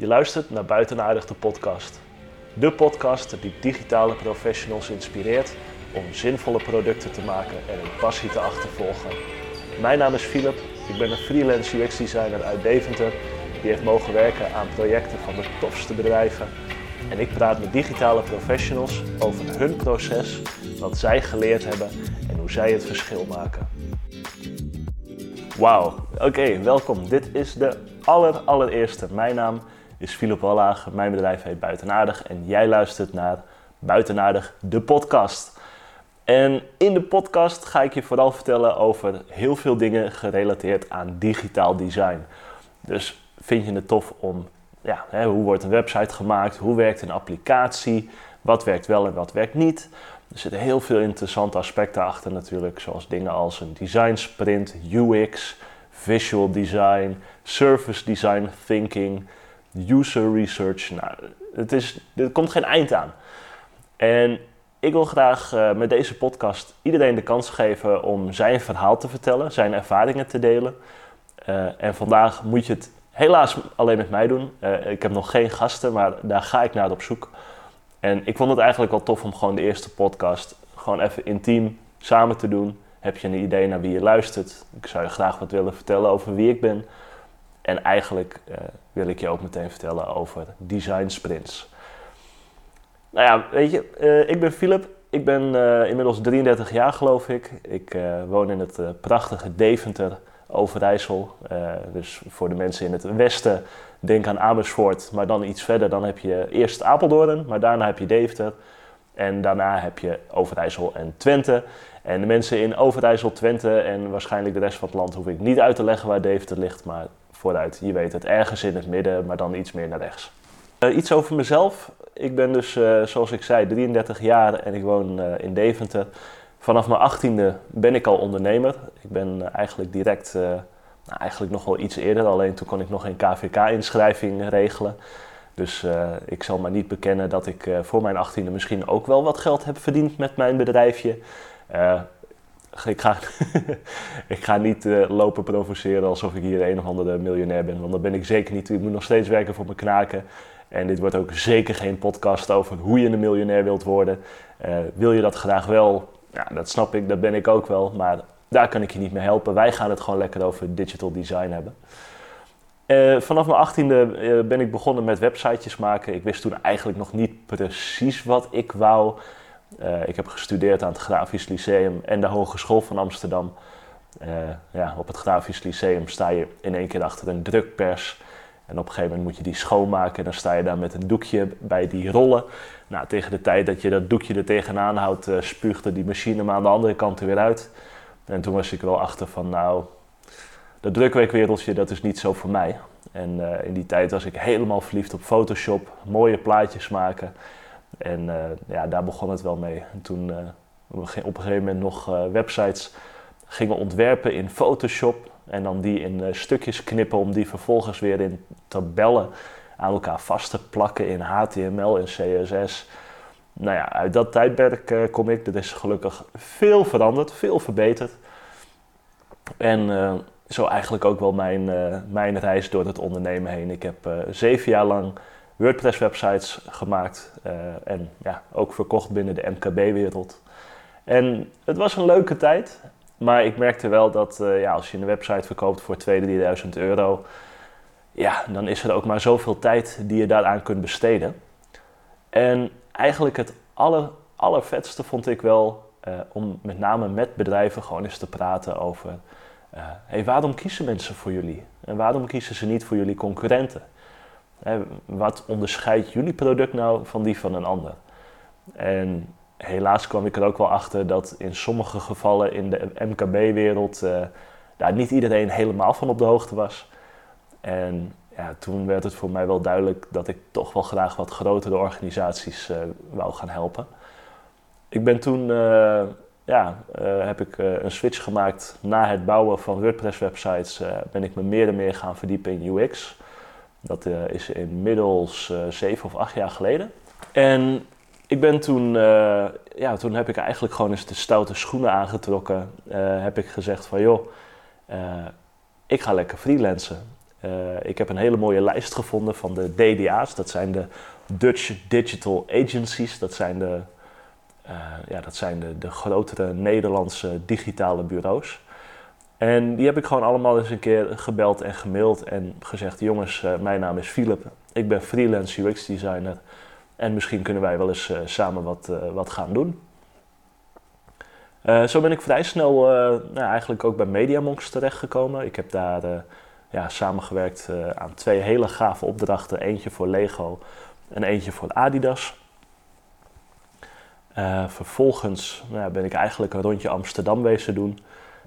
Je luistert naar Buitenaardig de podcast. De podcast die digitale professionals inspireert om zinvolle producten te maken en hun passie te achtervolgen. Mijn naam is Philip, ik ben een freelance UX designer uit Deventer die heeft mogen werken aan projecten van de tofste bedrijven. En ik praat met digitale professionals over hun proces, wat zij geleerd hebben en hoe zij het verschil maken. Wauw, oké, welkom. Dit is de aller, allereerste. Mijn naam is Philip Wallaag, mijn bedrijf heet Buitenaardig en jij luistert naar Buitenaardig, de podcast. En in de podcast ga ik je vooral vertellen over heel veel dingen gerelateerd aan digitaal design. Dus vind je het tof om, ja, hè, hoe wordt een website gemaakt, hoe werkt een applicatie, wat werkt wel en wat werkt niet. Er zitten heel veel interessante aspecten achter natuurlijk, zoals dingen als een design sprint, UX, visual design, service design thinking, user research. Nou, het is, er komt geen eind aan. En ik wil graag uh, met deze podcast iedereen de kans geven om zijn verhaal te vertellen, zijn ervaringen te delen. Uh, en vandaag moet je het helaas alleen met mij doen. Uh, ik heb nog geen gasten, maar daar ga ik naar op zoek. En ik vond het eigenlijk wel tof om gewoon de eerste podcast gewoon even intiem samen te doen. Heb je een idee naar wie je luistert? Ik zou je graag wat willen vertellen over wie ik ben. En eigenlijk uh, wil ik je ook meteen vertellen over design sprints. Nou ja, weet je, uh, ik ben Philip. Ik ben uh, inmiddels 33 jaar geloof ik. Ik woon in het prachtige Deventer, Overijssel. dus voor de mensen in het westen, denk aan Amersfoort. Maar dan iets verder, dan heb je eerst Apeldoorn, maar daarna heb je Deventer. En daarna heb je Overijssel en Twente. En de mensen in Overijssel, Twente en waarschijnlijk de rest van het land hoef ik niet uit te leggen waar Deventer ligt. Maar vooruit, je weet het, ergens in het midden, maar dan iets meer naar rechts. Uh, iets over mezelf. Ik ben dus, uh, zoals ik zei, 33 jaar en ik woon uh, in Deventer. Vanaf mijn 18e ben ik al ondernemer. Ik ben eigenlijk direct, nou, eigenlijk nog wel iets eerder, alleen toen kon ik nog geen KVK-inschrijving regelen. Dus ik zal maar niet bekennen dat ik voor mijn 18e misschien ook wel wat geld heb verdiend met mijn bedrijfje. Ik ga, ik ga niet uh, lopen provoceren alsof ik hier een of andere miljonair ben. Want dat ben ik zeker niet. Ik moet nog steeds werken voor mijn knaken. En dit wordt ook zeker geen podcast over hoe je een miljonair wilt worden. Uh, wil je dat graag wel? Ja, dat snap ik, dat ben ik ook wel. Maar daar kan ik je niet mee helpen. Wij gaan het gewoon lekker over digital design hebben. Uh, vanaf mijn achttiende ben ik begonnen met websitejes maken. Ik wist toen eigenlijk nog niet precies wat ik wou. Uh, ik heb gestudeerd aan het Grafisch Lyceum en de Hogeschool van Amsterdam. Uh, ja, op het Grafisch Lyceum sta je in één keer achter een drukpers. En op een gegeven moment moet je die schoonmaken. En dan sta je daar met een doekje bij die rollen. Nou, tegen de tijd dat je dat doekje er tegenaan houdt, uh, spuugde die machine maar aan de andere kant er weer uit. En toen was ik wel achter van, nou, dat drukwerkwereldje, dat is niet zo voor mij. En in die tijd was ik helemaal verliefd op Photoshop, mooie plaatjes maken. En uh, ja, daar begon het wel mee. En toen we op een gegeven moment nog uh, websites gingen ontwerpen in Photoshop. En dan die in stukjes knippen om die vervolgens weer in tabellen aan elkaar vast te plakken in HTML en CSS. Nou ja, uit dat tijdperk kom ik. Er is gelukkig veel veranderd, veel verbeterd. En zo eigenlijk ook wel mijn, mijn reis door het ondernemen heen. Ik heb zeven jaar lang WordPress-websites gemaakt uh, en ja, ook verkocht binnen de MKB-wereld. En het was een leuke tijd, maar ik merkte wel dat uh, ja, als je een website verkoopt voor 2.000, 3.000 euro, ja, dan is er ook maar zoveel tijd die je daaraan kunt besteden. En eigenlijk het aller, allervetste vond ik wel uh, om met name met bedrijven gewoon eens te praten over... hey, waarom kiezen mensen voor jullie? En waarom kiezen ze niet voor jullie concurrenten? Wat onderscheidt jullie product nou van die van een ander? En helaas kwam ik er ook wel achter dat in sommige gevallen in de MKB-wereld uh, daar niet iedereen helemaal van op de hoogte was. En ja, toen werd het voor mij wel duidelijk dat ik toch wel graag wat grotere organisaties uh, wou gaan helpen. Ik ben toen, uh, ja, heb ik een switch gemaakt na het bouwen van WordPress-websites. ben ik me meer en meer gaan verdiepen in UX. Dat uh, is inmiddels uh, zeven of acht jaar geleden. En ik ben toen, uh, ja, toen heb ik eigenlijk gewoon eens de stoute schoenen aangetrokken. heb ik gezegd van joh, ik ga lekker freelancen. ik heb een hele mooie lijst gevonden van de DDA's. Dat zijn de Dutch Digital Agencies. Dat zijn de, ja, dat zijn de, de grotere Nederlandse digitale bureaus. En die heb ik gewoon allemaal eens een keer gebeld en gemaild en gezegd: Jongens, mijn naam is Philip. Ik ben freelance UX designer. En misschien kunnen wij wel eens samen wat, wat gaan doen. Zo ben ik vrij snel nou, eigenlijk ook bij Mediamonks terechtgekomen. Ik heb daar ja, samengewerkt aan twee hele gave opdrachten. Eentje voor Lego en eentje voor Adidas. vervolgens nou, ben ik eigenlijk een rondje Amsterdam wezen doen.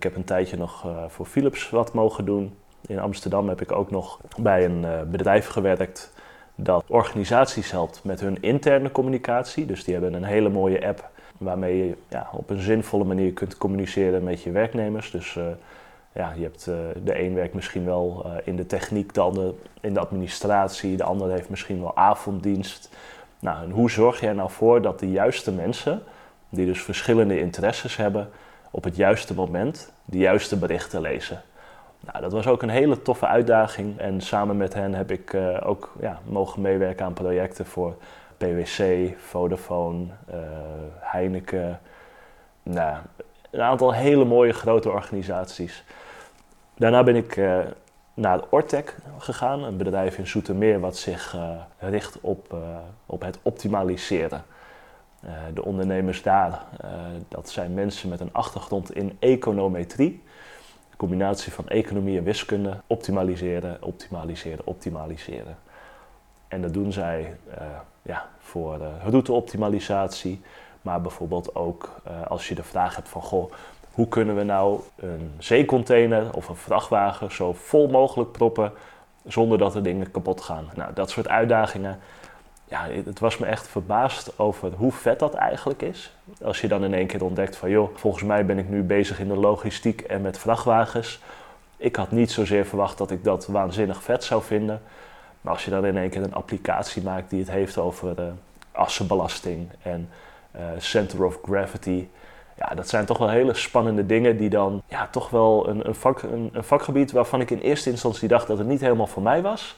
Ik heb een tijdje nog voor Philips wat mogen doen. In Amsterdam heb ik ook nog bij een bedrijf gewerkt dat organisaties helpt met hun interne communicatie. Dus die hebben een hele mooie app waarmee je ja, op een zinvolle manier kunt communiceren met je werknemers. Dus uh, ja, je hebt, de een werkt misschien wel in de techniek, de in de administratie, de ander heeft misschien wel avonddienst. Nou, en hoe zorg je er nou voor dat de juiste mensen, die dus verschillende interesses hebben, op het juiste moment de juiste berichten lezen? Nou, dat was ook een hele toffe uitdaging en samen met hen heb ik ook ja, mogen meewerken aan projecten voor PwC, Vodafone, uh, Heineken. Nou, een aantal hele mooie grote organisaties. Daarna ben ik uh, naar Ortec gegaan, een bedrijf in Zoetermeer wat zich richt op, op het optimaliseren. De ondernemers daar, dat zijn mensen met een achtergrond in econometrie. Een combinatie van economie en wiskunde. Optimaliseren, optimaliseren, optimaliseren. En dat doen zij ja, voor routeoptimalisatie. Maar bijvoorbeeld ook als je de vraag hebt van goh, hoe kunnen we nou een zeecontainer of een vrachtwagen zo vol mogelijk proppen zonder dat er dingen kapot gaan. Nou, dat soort uitdagingen. Ja, het was me echt verbaasd over hoe vet dat eigenlijk is. Als je dan in één keer ontdekt van joh, volgens mij ben ik nu bezig in de logistiek en met vrachtwagens. Ik had niet zozeer verwacht dat ik dat waanzinnig vet zou vinden. Maar als je dan in één keer een applicatie maakt die het heeft over uh, assenbelasting en uh, center of gravity. Ja, dat zijn toch wel hele spannende dingen die dan ja, toch wel een, een, vak, een vakgebied waarvan ik in eerste instantie dacht dat het niet helemaal voor mij was.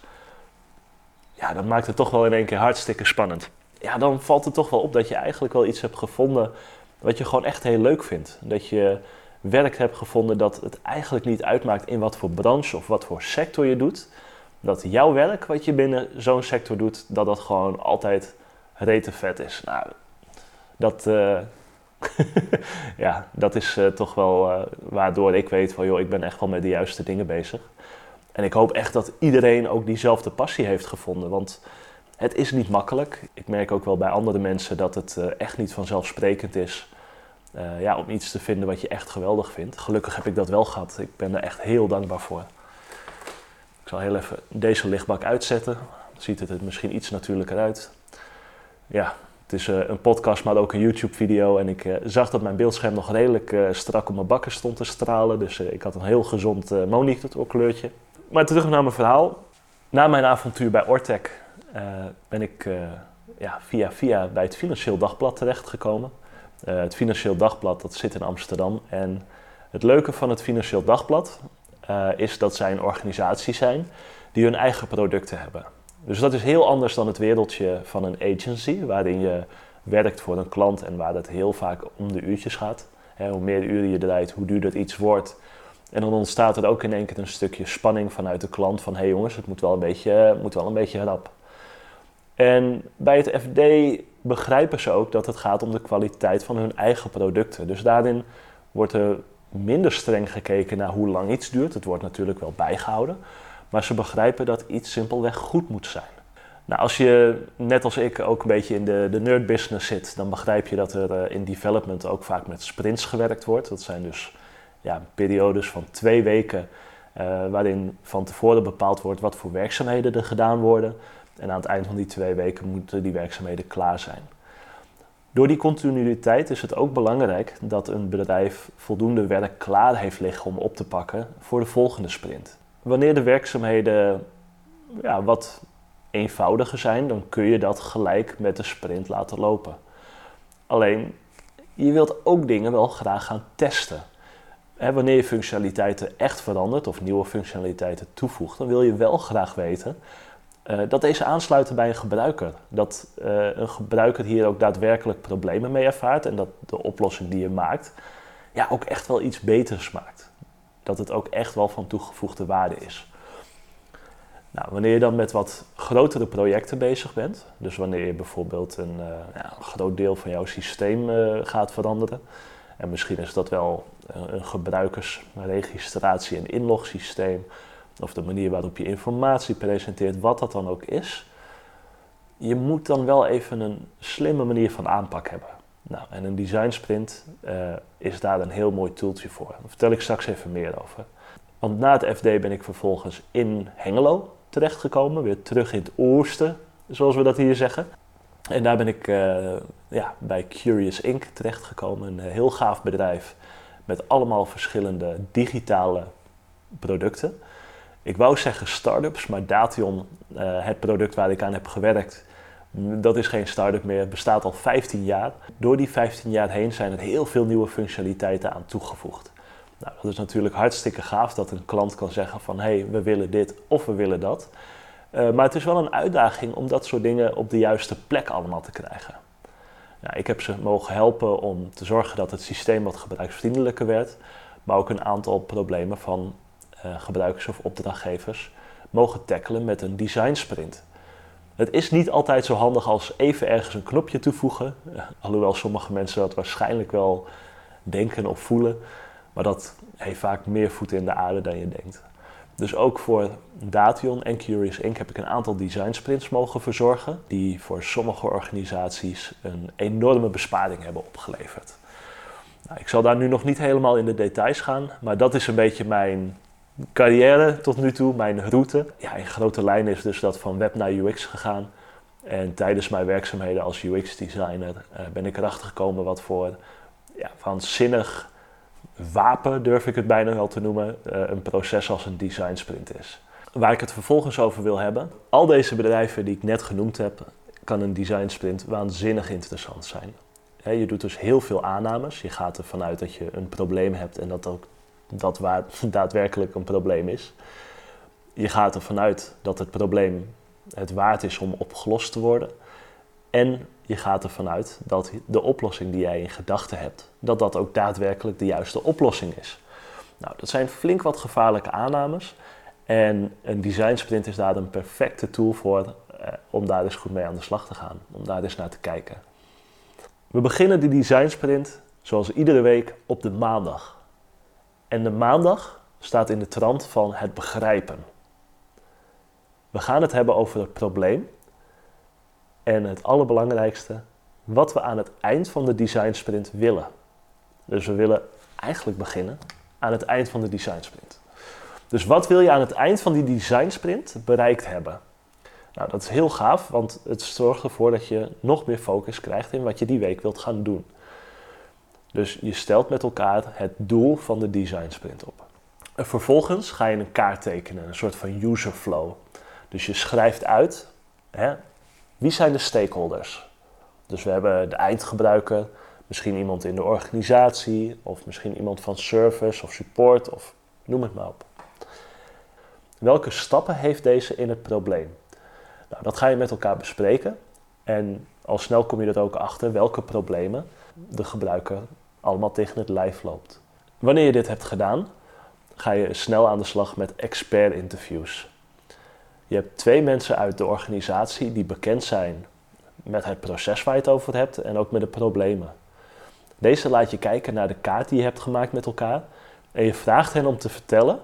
Ja, dat maakt het toch wel in één keer hartstikke spannend. Ja, dan valt het toch wel op dat je eigenlijk wel iets hebt gevonden wat je gewoon echt heel leuk vindt. Dat je werk hebt gevonden dat het eigenlijk niet uitmaakt in wat voor branche of wat voor sector je doet dat jouw werk wat je binnen zo'n sector doet, dat dat gewoon altijd rete vet is. Nou, dat, uh, ja, dat is uh, toch wel uh, waardoor ik weet van, joh, ik ben echt wel met de juiste dingen bezig. En ik hoop echt dat iedereen ook diezelfde passie heeft gevonden, want het is niet makkelijk. Ik merk ook wel bij andere mensen dat het echt niet vanzelfsprekend is ja, om iets te vinden wat je echt geweldig vindt. Gelukkig heb ik dat wel gehad. Ik ben er echt heel dankbaar voor. Ik zal heel even deze lichtbak uitzetten. Dan ziet het er misschien iets natuurlijker uit. Ja, het is uh, een podcast, maar ook een YouTube-video. En ik uh, zag dat mijn beeldscherm nog redelijk uh, strak op mijn bakken stond te stralen. Dus ik had een heel gezond monitorkleurtje. Maar terug naar mijn verhaal. Na mijn avontuur bij Ortec ben ik ja, via via bij het Financieel Dagblad terechtgekomen. het Financieel Dagblad dat zit in Amsterdam. En het leuke van het Financieel Dagblad is dat zij een organisatie zijn die hun eigen producten hebben. Dus dat is heel anders dan het wereldje van een agency, waarin je werkt voor een klant en waar het heel vaak om de uurtjes gaat. hoe meer uren je draait, hoe duurder iets wordt. En dan ontstaat er ook in één keer een stukje spanning vanuit de klant van hé hey jongens, het moet wel een beetje, moet wel een beetje rap. En bij het FD begrijpen ze ook dat het gaat om de kwaliteit van hun eigen producten. Dus daarin wordt er minder streng gekeken naar hoe lang iets duurt. Het wordt natuurlijk wel bijgehouden. Maar ze begrijpen dat iets simpelweg goed moet zijn. Nou, als je net als ik ook een beetje in de, de nerd business zit, dan begrijp je dat er eh, in development ook vaak met sprints gewerkt wordt. Dat zijn dus ja, periodes van twee weken uh, waarin van tevoren bepaald wordt wat voor werkzaamheden er gedaan worden. En aan het eind van die twee weken moeten die werkzaamheden klaar zijn. Door die continuïteit is het ook belangrijk dat een bedrijf voldoende werk klaar heeft liggen om op te pakken voor de volgende sprint. Wanneer de werkzaamheden ja, wat eenvoudiger zijn, dan kun je dat gelijk met de sprint laten lopen. Alleen, je wilt ook dingen wel graag gaan testen. Wanneer je functionaliteiten echt verandert of nieuwe functionaliteiten toevoegt, dan wil je wel graag weten uh, dat deze aansluiten bij een gebruiker. Dat uh, een gebruiker hier ook daadwerkelijk problemen mee ervaart en dat de oplossing die je maakt ja, ook echt wel iets beters maakt. Dat het ook echt wel van toegevoegde waarde is. Nou, wanneer je dan met wat grotere projecten bezig bent, dus wanneer je bijvoorbeeld een, uh, ja, een groot deel van jouw systeem gaat veranderen, en misschien is dat wel een gebruikersregistratie- en inlogsysteem, of de manier waarop je informatie presenteert, wat dat dan ook is. Je moet dan wel even een slimme manier van aanpak hebben. Nou, en een design sprint uh, is daar een heel mooi tooltje voor. Daar vertel ik straks even meer over. Want na het FD ben ik vervolgens in Hengelo terechtgekomen, weer terug in het oosten, zoals we dat hier zeggen. En daar ben ik uh, ja, bij Curious Inc. terechtgekomen, een heel gaaf bedrijf met allemaal verschillende digitale producten. Ik wou zeggen start-ups, maar Dation, uh, het product waar ik aan heb gewerkt, dat is geen start-up meer. Het bestaat al 15 jaar. Door die 15 jaar heen zijn er heel veel nieuwe functionaliteiten aan toegevoegd. Nou, dat is natuurlijk hartstikke gaaf dat een klant kan zeggen van hé, hey, we willen dit of we willen dat. Uh, maar het is wel een uitdaging om dat soort dingen op de juiste plek allemaal te krijgen. Ik heb ze mogen helpen om te zorgen dat het systeem wat gebruiksvriendelijker werd, maar ook een aantal problemen van uh, gebruikers of opdrachtgevers mogen tackelen met een design sprint. Het is niet altijd zo handig als even ergens een knopje toevoegen, uh, alhoewel sommige mensen dat waarschijnlijk wel denken of voelen, maar dat heeft vaak meer voet in de aarde dan je denkt. Dus ook voor Dation en Curious Inc. heb ik een aantal design sprints mogen verzorgen, die voor sommige organisaties een enorme besparing hebben opgeleverd. Nou, ik zal daar nu nog niet helemaal in de details gaan, maar dat is een beetje mijn carrière tot nu toe, mijn route. Ja, in grote lijnen is dus dat van web naar UX gegaan. En tijdens mijn werkzaamheden als UX-designer uh, ben ik erachter gekomen wat voor ja, waanzinnig wapen, durf ik het bijna wel te noemen, uh, een proces als een design sprint is. Waar ik het vervolgens over wil hebben, al deze bedrijven die ik net genoemd heb, kan een design sprint waanzinnig interessant zijn. je doet dus heel veel aannames. Je gaat ervan uit dat je een probleem hebt en dat ook dat waar daadwerkelijk een probleem is. Je gaat ervan uit dat het probleem het waard is om opgelost te worden. En je gaat ervan uit dat de oplossing die jij in gedachten hebt, dat dat ook daadwerkelijk de juiste oplossing is. Nou, dat zijn flink wat gevaarlijke aannames. En een design sprint is daar een perfecte tool voor eh, om daar eens goed mee aan de slag te gaan, om daar eens naar te kijken. We beginnen die design sprint zoals iedere week op de maandag. En de maandag staat in de trant van het begrijpen. We gaan het hebben over het probleem. En het allerbelangrijkste, wat we aan het eind van de design sprint willen. Dus we willen eigenlijk beginnen aan het eind van de design sprint. Dus wat wil je aan het eind van die design sprint bereikt hebben? Nou, dat is heel gaaf, want het zorgt ervoor dat je nog meer focus krijgt in wat je die week wilt gaan doen. Dus je stelt met elkaar het doel van de design sprint op. En vervolgens ga je een kaart tekenen, een soort van user flow. Dus je schrijft uit hè, wie zijn de stakeholders. Dus we hebben de eindgebruiker, misschien iemand in de organisatie, of misschien iemand van service of support, of noem het maar op. Welke stappen heeft deze in het probleem? Nou, dat ga je met elkaar bespreken. En al snel kom je er ook achter welke problemen de gebruiker allemaal tegen het lijf loopt. Wanneer je dit hebt gedaan, ga je snel aan de slag met expert-interviews. Je hebt twee mensen uit de organisatie die bekend zijn met het proces waar je het over hebt en ook met de problemen. Deze laat je kijken naar de kaart die je hebt gemaakt met elkaar en je vraagt hen om te vertellen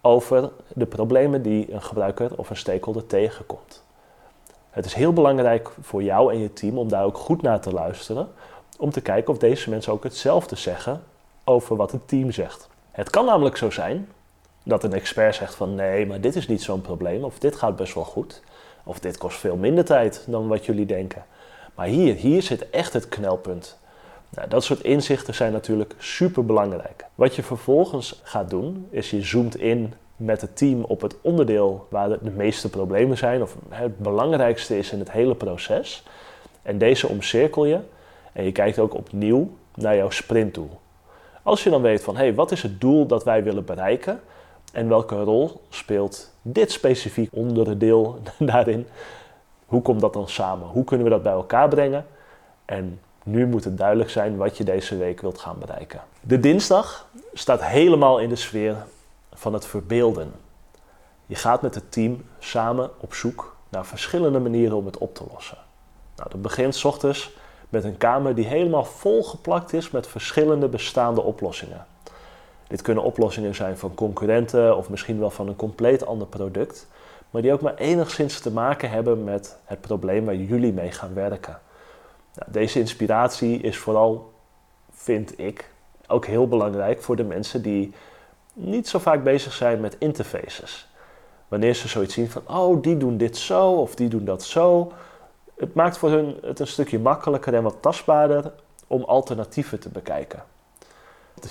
over de problemen die een gebruiker of een stakeholder tegenkomt. Het is heel belangrijk voor jou en je team om daar ook goed naar te luisteren, om te kijken of deze mensen ook hetzelfde zeggen over wat het team zegt. Het kan namelijk zo zijn dat een expert zegt van nee, maar dit is niet zo'n probleem, of dit gaat best wel goed, of dit kost veel minder tijd dan wat jullie denken. Maar hier, hier zit echt het knelpunt. Nou, dat soort inzichten zijn natuurlijk super belangrijk. Wat je vervolgens gaat doen, is je zoomt in met het team op het onderdeel waar de meeste problemen zijn, of het belangrijkste is in het hele proces. En deze omcirkel je en je kijkt ook opnieuw naar jouw sprintdoel. Als je dan weet van, hé, hey, wat is het doel dat wij willen bereiken en welke rol speelt dit specifiek onderdeel daarin, hoe komt dat dan samen? Hoe kunnen we dat bij elkaar brengen? En nu moet het duidelijk zijn wat je deze week wilt gaan bereiken. De dinsdag staat helemaal in de sfeer van het verbeelden. Je gaat met het team samen op zoek naar verschillende manieren om het op te lossen. Nou, dat begint s ochtends met een kamer die helemaal volgeplakt is met verschillende bestaande oplossingen. Dit kunnen oplossingen zijn van concurrenten of misschien wel van een compleet ander product, maar die ook maar enigszins te maken hebben met het probleem waar jullie mee gaan werken. Nou, deze inspiratie is vooral, vind ik, ook heel belangrijk voor de mensen die niet zo vaak bezig zijn met interfaces. Wanneer ze zoiets zien van, oh, die doen dit zo of die doen dat zo. Het maakt voor hun het een stukje makkelijker en wat tastbaarder om alternatieven te bekijken.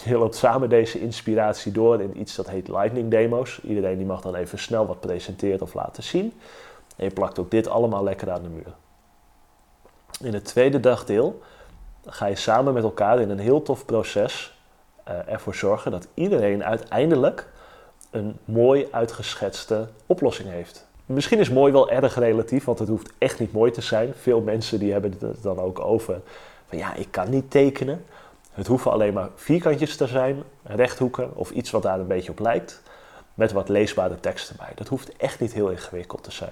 Je loopt samen deze inspiratie door in iets dat heet Lightning Demos. Iedereen die mag dan even snel wat presenteren of laten zien. En je plakt ook dit allemaal lekker aan de muur. In het tweede dagdeel ga je samen met elkaar in een heel tof proces uh, ervoor zorgen dat iedereen uiteindelijk een mooi uitgeschetste oplossing heeft. Misschien is mooi wel erg relatief, want het hoeft echt niet mooi te zijn. Veel mensen die hebben het dan ook over van ja, ik kan niet tekenen. Het hoeven alleen maar vierkantjes te zijn, rechthoeken of iets wat daar een beetje op lijkt, met wat leesbare teksten bij. Dat hoeft echt niet heel ingewikkeld te zijn.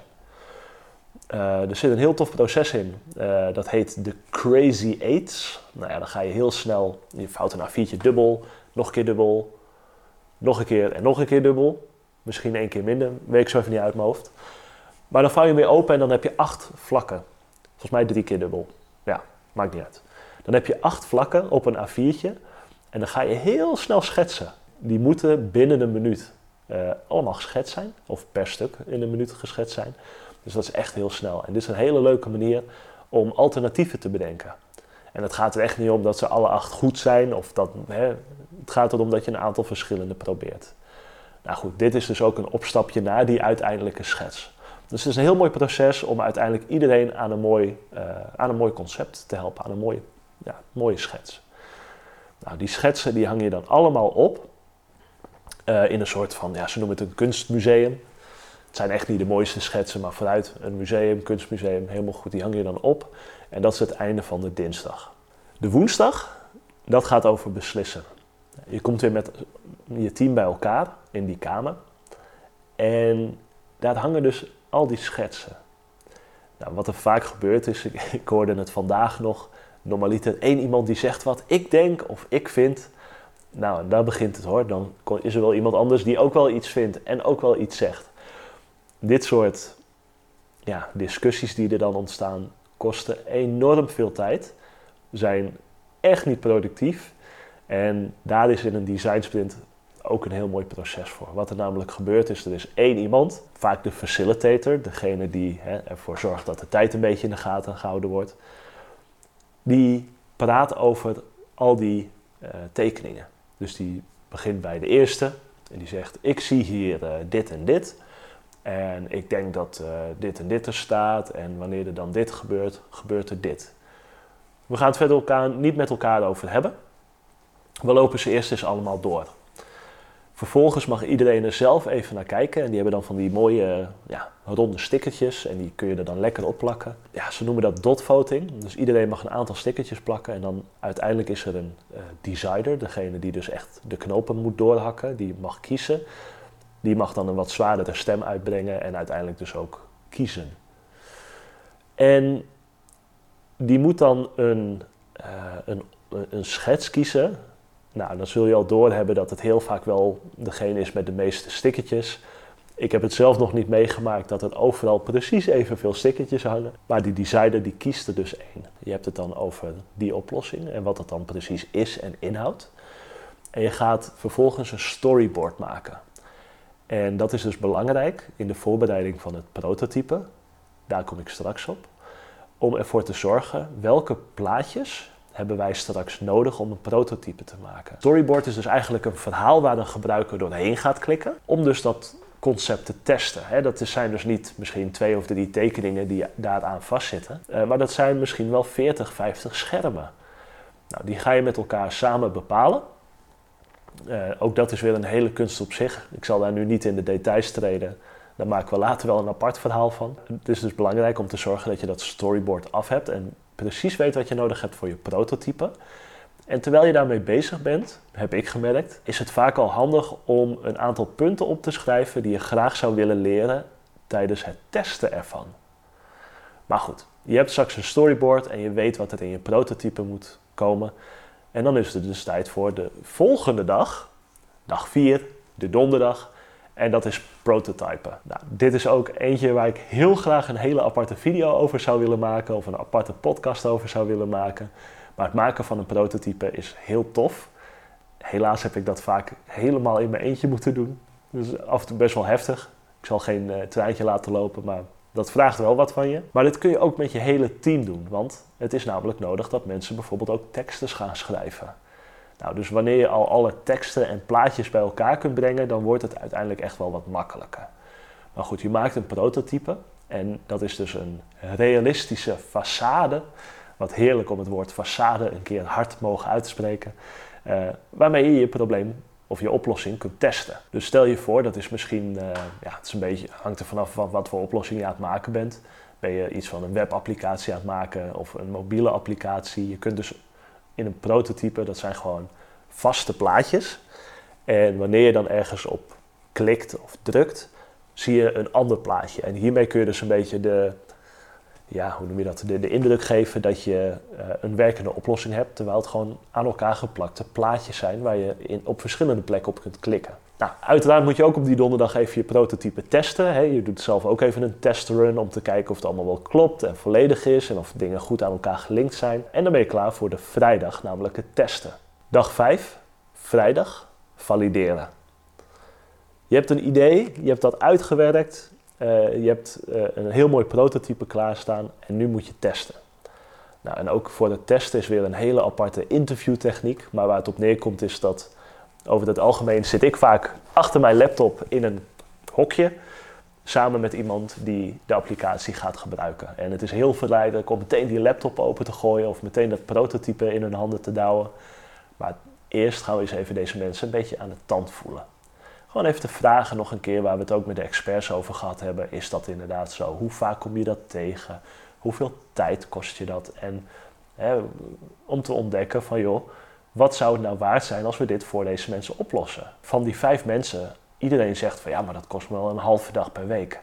Uh, er zit een heel tof proces in. Uh, dat heet de Crazy Eights. Nou ja, dan ga je heel snel, je vouwt een A4'tje dubbel, nog een keer dubbel, nog een keer en nog een keer dubbel. Misschien één keer minder, weet ik zo even niet uit mijn hoofd. Maar dan vouw je weer open en dan heb je acht vlakken. Volgens mij drie keer dubbel. Ja, maakt niet uit. Dan heb je acht vlakken op een A4'tje en dan ga je heel snel schetsen. Die moeten binnen een minuut uh, allemaal geschetst zijn, of per stuk in een minuut geschetst zijn. Dus dat is echt heel snel. En dit is een hele leuke manier om alternatieven te bedenken. En het gaat er echt niet om dat ze alle acht goed zijn, of dat, hè, het gaat erom dat je een aantal verschillende probeert. Nou goed, dit is dus ook een opstapje naar die uiteindelijke schets. Dus het is een heel mooi proces om uiteindelijk iedereen aan een mooi, uh, aan een mooi concept te helpen, aan een mooie, ja, mooie schets. Nou, die schetsen die hang je dan allemaal op uh, in een soort van, ja, ze noemen het een kunstmuseum. Het zijn echt niet de mooiste schetsen, maar vooruit een museum, kunstmuseum, helemaal goed, die hang je dan op. En dat is het einde van de dinsdag. De woensdag, dat gaat over beslissen. Je komt weer met je team bij elkaar in die kamer. En daar hangen dus al die schetsen. Nou, wat er vaak gebeurt is, ik hoorde het vandaag nog, normaliter één iemand die zegt wat ik denk of ik vind. Nou, daar begint het hoor. Dan is er wel iemand anders die ook wel iets vindt en ook wel iets zegt. Dit soort ja, discussies die er dan ontstaan, kosten enorm veel tijd, zijn echt niet productief. En daar is in een design sprint ook een heel mooi proces voor. Wat er namelijk gebeurt is, er is één iemand, vaak de facilitator, degene die hè, ervoor zorgt dat de tijd een beetje in de gaten gehouden wordt, die praat over al die uh, tekeningen. Dus die begint bij de eerste en die zegt: Ik zie hier uh, dit en dit. En ik denk dat uh, dit en dit er staat. En wanneer er dan dit gebeurt, gebeurt er dit. We gaan het verder elkaar, niet met elkaar over hebben. We lopen ze eerst eens allemaal door. Vervolgens mag iedereen er zelf even naar kijken. En die hebben dan van die mooie ja, ronde stickertjes. En die kun je er dan lekker op plakken. Ja, ze noemen dat dot voting. Dus iedereen mag een aantal stickertjes plakken. En dan uiteindelijk is er een uh, designer. Degene die dus echt de knopen moet doorhakken. Die mag kiezen. Die mag dan een wat zwaardere stem uitbrengen. En uiteindelijk dus ook kiezen. En die moet dan een, uh, een, een schets kiezen nou, dan zul je al doorhebben dat het heel vaak wel degene is met de meeste stickertjes. Ik heb het zelf nog niet meegemaakt dat er overal precies evenveel stickertjes hangen. Maar die designer die kiest er dus één. Je hebt het dan over die oplossing en wat dat dan precies is en inhoudt. En je gaat vervolgens een storyboard maken. En dat is dus belangrijk in de voorbereiding van het prototype. Daar kom ik straks op. Om ervoor te zorgen welke plaatjes hebben wij straks nodig om een prototype te maken. Storyboard is dus eigenlijk een verhaal waar een gebruiker doorheen gaat klikken om dus dat concept te testen. Dat zijn dus niet misschien twee of drie tekeningen die daaraan vastzitten, eh, maar dat zijn misschien wel 40, 50 schermen. Nou, die ga je met elkaar samen bepalen Uh, ook dat is weer een hele kunst op zich. Ik zal daar nu niet in de details treden. Daar maken we later wel een apart verhaal van. Het is dus belangrijk om te zorgen dat je dat storyboard af hebt en precies weet wat je nodig hebt voor je prototype. En terwijl je daarmee bezig bent, heb ik gemerkt, is het vaak al handig om een aantal punten op te schrijven die je graag zou willen leren tijdens het testen ervan. Maar goed, je hebt straks een storyboard en je weet wat er in je prototype moet komen. En dan is het dus tijd voor de volgende dag, dag 4, de donderdag. En dat is prototypen. Nou, dit is ook eentje waar ik heel graag een hele aparte video over zou willen maken, of een aparte podcast over zou willen maken. Maar het maken van een prototype is heel tof. Helaas heb ik dat vaak helemaal in mijn eentje moeten doen. Dus af en toe best wel heftig. Ik zal geen uh, treintje laten lopen, maar dat vraagt wel wat van je. Maar dit kun je ook met je hele team doen. Want het is namelijk nodig dat mensen bijvoorbeeld ook teksten gaan schrijven. Nou, dus wanneer je al alle teksten en plaatjes bij elkaar kunt brengen, dan wordt het uiteindelijk echt wel wat makkelijker. Maar goed, je maakt een prototype en dat is dus een realistische façade. Wat heerlijk om het woord façade een keer hard mogen uitspreken. Uh, waarmee je je probleem of je oplossing kunt testen. Dus stel je voor, dat is misschien, uh, ja, het is een beetje, hangt er vanaf wat, wat voor oplossing je aan het maken bent. Ben je iets van een webapplicatie aan het maken of een mobiele applicatie? Je kunt dus in een prototype, dat zijn gewoon vaste plaatjes. En wanneer je dan ergens op klikt of drukt, zie je een ander plaatje. En hiermee kun je dus een beetje de, ja, hoe noem je dat, de, indruk geven dat je uh, een werkende oplossing hebt, terwijl het gewoon aan elkaar geplakte plaatjes zijn waar je in, op verschillende plekken op kunt klikken. Nou, uiteraard moet je ook op die donderdag even je prototype testen. Hè. Je doet zelf ook even een testrun om te kijken of het allemaal wel klopt en volledig is en of dingen goed aan elkaar gelinkt zijn. En dan ben je klaar voor de vrijdag, namelijk het testen. Dag 5, vrijdag, valideren. Je hebt een idee, je hebt dat uitgewerkt, uh, je hebt uh, een heel mooi prototype klaarstaan en nu moet je testen. Nou, en ook voor het testen is weer een hele aparte interviewtechniek, maar waar het op neerkomt is dat over het algemeen zit ik vaak achter mijn laptop in een hokje samen met iemand die de applicatie gaat gebruiken. En het is heel verleidelijk om meteen die laptop open te gooien of meteen dat prototype in hun handen te douwen. Maar eerst gaan we eens even deze mensen een beetje aan de tand voelen. Gewoon even te vragen nog een keer waar we het ook met de experts over gehad hebben. Is dat inderdaad zo? Hoe vaak kom je dat tegen? Hoeveel tijd kost je dat? En hè, om te ontdekken van joh, wat zou het nou waard zijn als we dit voor deze mensen oplossen? Van die vijf mensen, iedereen zegt van ja, maar dat kost me wel een halve dag per week.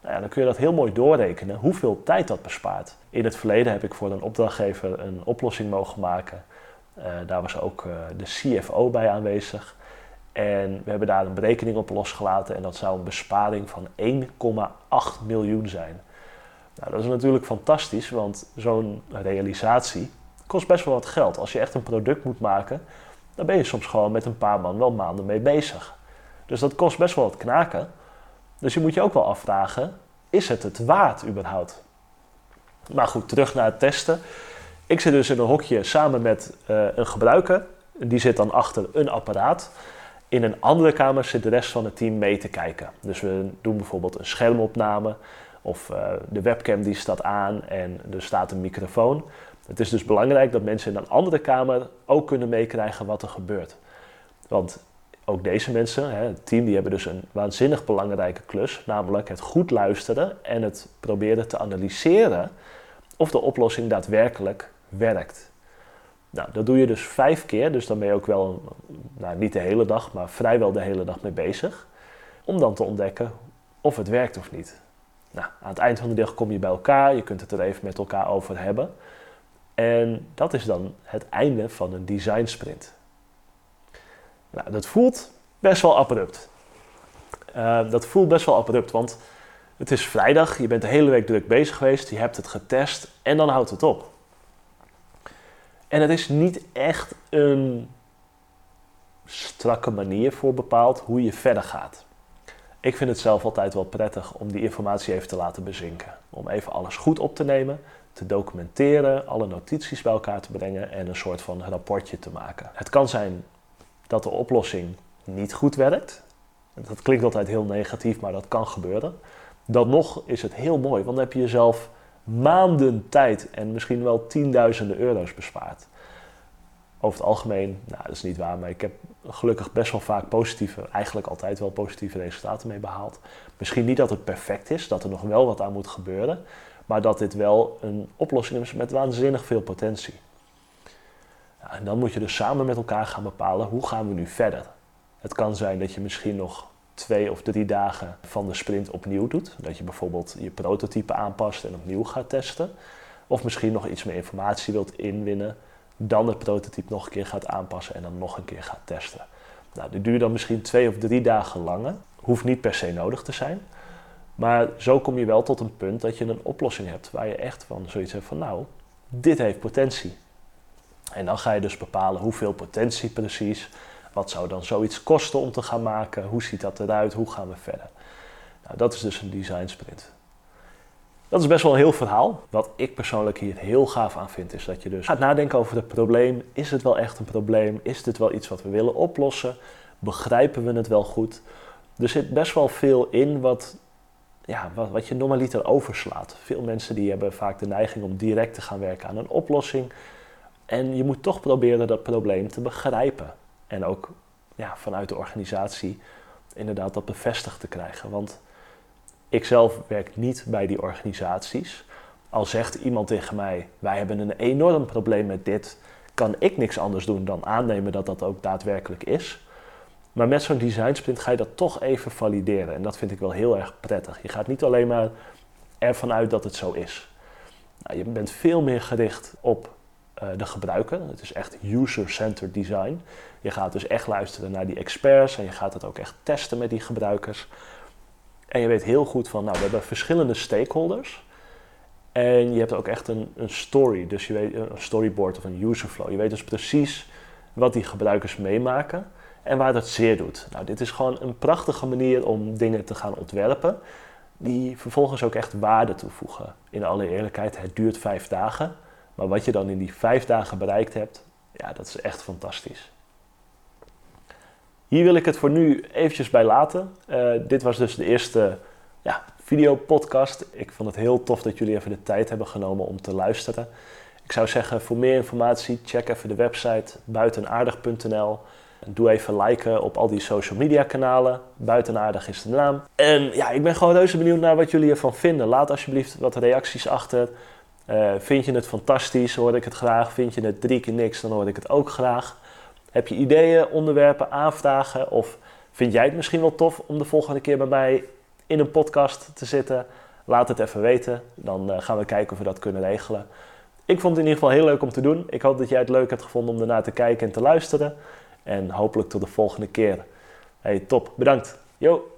Nou ja, dan kun je dat heel mooi doorrekenen hoeveel tijd dat bespaart. In het verleden heb ik voor een opdrachtgever een oplossing mogen maken. Uh, daar was ook uh, de CFO bij aanwezig. En we hebben daar een berekening op losgelaten en dat zou een besparing van 1,8 miljoen zijn. Nou, dat is natuurlijk fantastisch, want zo'n realisatie kost best wel wat geld. Als je echt een product moet maken, dan ben je soms gewoon met een paar man wel maanden mee bezig. Dus dat kost best wel wat knaken. Dus je moet je ook wel afvragen, is het het waard überhaupt? Maar goed, terug naar het testen. Ik zit dus in een hokje samen met uh, een gebruiker. Die zit dan achter een apparaat. In een andere kamer zit de rest van het team mee te kijken. Dus we doen bijvoorbeeld een schermopname of uh, de webcam die staat aan en er staat een microfoon. Het is dus belangrijk dat mensen in een andere kamer ook kunnen meekrijgen wat er gebeurt. Want ook deze mensen, het team, die hebben dus een waanzinnig belangrijke klus, namelijk het goed luisteren en het proberen te analyseren of de oplossing daadwerkelijk werkt. Nou, dat doe je dus vijf keer, dus dan ben je ook wel, nou, niet de hele dag, maar vrijwel de hele dag mee bezig. Om dan te ontdekken of het werkt of niet. Nou, aan het eind van de dag kom je bij elkaar, je kunt het er even met elkaar over hebben. En dat is dan het einde van een design sprint. Nou, dat voelt best wel abrupt. Uh, dat voelt best wel abrupt, want het is vrijdag, je bent de hele week druk bezig geweest, je hebt het getest en dan houdt het op. En het is niet echt een strakke manier voor bepaald hoe je verder gaat. Ik vind het zelf altijd wel prettig om die informatie even te laten bezinken. Om even alles goed op te nemen, te documenteren, alle notities bij elkaar te brengen en een soort van rapportje te maken. Het kan zijn dat de oplossing niet goed werkt. Dat klinkt altijd heel negatief, maar dat kan gebeuren. Dan nog is het heel mooi, want dan heb je jezelf maanden tijd en misschien wel tienduizenden euro's bespaard. Over het algemeen, nou dat is niet waar, maar ik heb gelukkig best wel vaak positieve, eigenlijk altijd wel positieve resultaten mee behaald. Misschien niet dat het perfect is, dat er nog wel wat aan moet gebeuren, maar dat dit wel een oplossing is met waanzinnig veel potentie. en dan moet je dus samen met elkaar gaan bepalen hoe gaan we nu verder. Het kan zijn dat je misschien nog twee of drie dagen van de sprint opnieuw doet. Dat je bijvoorbeeld je prototype aanpast en opnieuw gaat testen. Of misschien nog iets meer informatie wilt inwinnen, dan het prototype nog een keer gaat aanpassen en dan nog een keer gaat testen. Nou, die duurt dan misschien twee of drie dagen langer. Hoeft niet per se nodig te zijn. Maar zo kom je wel tot een punt dat je een oplossing hebt waar je echt van zoiets hebt van nou, dit heeft potentie. En dan ga je dus bepalen hoeveel potentie precies. Wat zou dan zoiets kosten om te gaan maken? Hoe ziet dat eruit? Hoe gaan we verder? Nou, dat is dus een design sprint. Dat is best wel een heel verhaal. Wat ik persoonlijk hier heel gaaf aan vind, is dat je dus gaat nadenken over het probleem. Is het wel echt een probleem? Is dit wel iets wat we willen oplossen? Begrijpen we het wel goed? Er zit best wel veel in wat, ja, wat, wat je normaliter overslaat. Veel mensen die hebben vaak de neiging om direct te gaan werken aan een oplossing. En je moet toch proberen dat probleem te begrijpen. En ook ja, vanuit de organisatie inderdaad dat bevestigd te krijgen. Want ik zelf werk niet bij die organisaties. Al zegt iemand tegen mij: Wij hebben een enorm probleem met dit, kan ik niks anders doen dan aannemen dat dat ook daadwerkelijk is. Maar met zo'n design sprint ga je dat toch even valideren. En dat vind ik wel heel erg prettig. Je gaat niet alleen maar ervan uit dat het zo is. Nou, je bent veel meer gericht op uh, de gebruiker. Het is echt user-centered design. Je gaat dus echt luisteren naar die experts en je gaat het ook echt testen met die gebruikers. En je weet heel goed van, nou, we hebben verschillende stakeholders. En je hebt ook echt een, een story, dus je weet een storyboard of een user flow. Je weet dus precies wat die gebruikers meemaken en waar dat zeer doet. Nou, dit is gewoon een prachtige manier om dingen te gaan ontwerpen die vervolgens ook echt waarde toevoegen. In alle eerlijkheid, het duurt vijf dagen. Maar wat je dan in die vijf dagen bereikt hebt, ja, dat is echt fantastisch. Hier wil ik het voor nu eventjes bij laten. Uh, dit was dus de eerste ja, videopodcast. Ik vond het heel tof dat jullie even de tijd hebben genomen om te luisteren. Ik zou zeggen, voor meer informatie, check even de website buitenaardig.nl. Doe even liken op al die social media kanalen. Buitenaardig is de naam. En ja, ik ben gewoon reuze benieuwd naar wat jullie ervan vinden. Laat alsjeblieft wat reacties achter. Uh, vind je het fantastisch, hoor ik het graag. Vind je het drie keer niks, dan hoor ik het ook graag. Heb je ideeën, onderwerpen, aanvragen? Of vind jij het misschien wel tof om de volgende keer bij mij in een podcast te zitten? Laat het even weten. Dan uh, gaan we kijken of we dat kunnen regelen. Ik vond het in ieder geval heel leuk om te doen. Ik hoop dat jij het leuk hebt gevonden om ernaar te kijken en te luisteren. En hopelijk tot de volgende keer. Hey, top. Bedankt. Yo.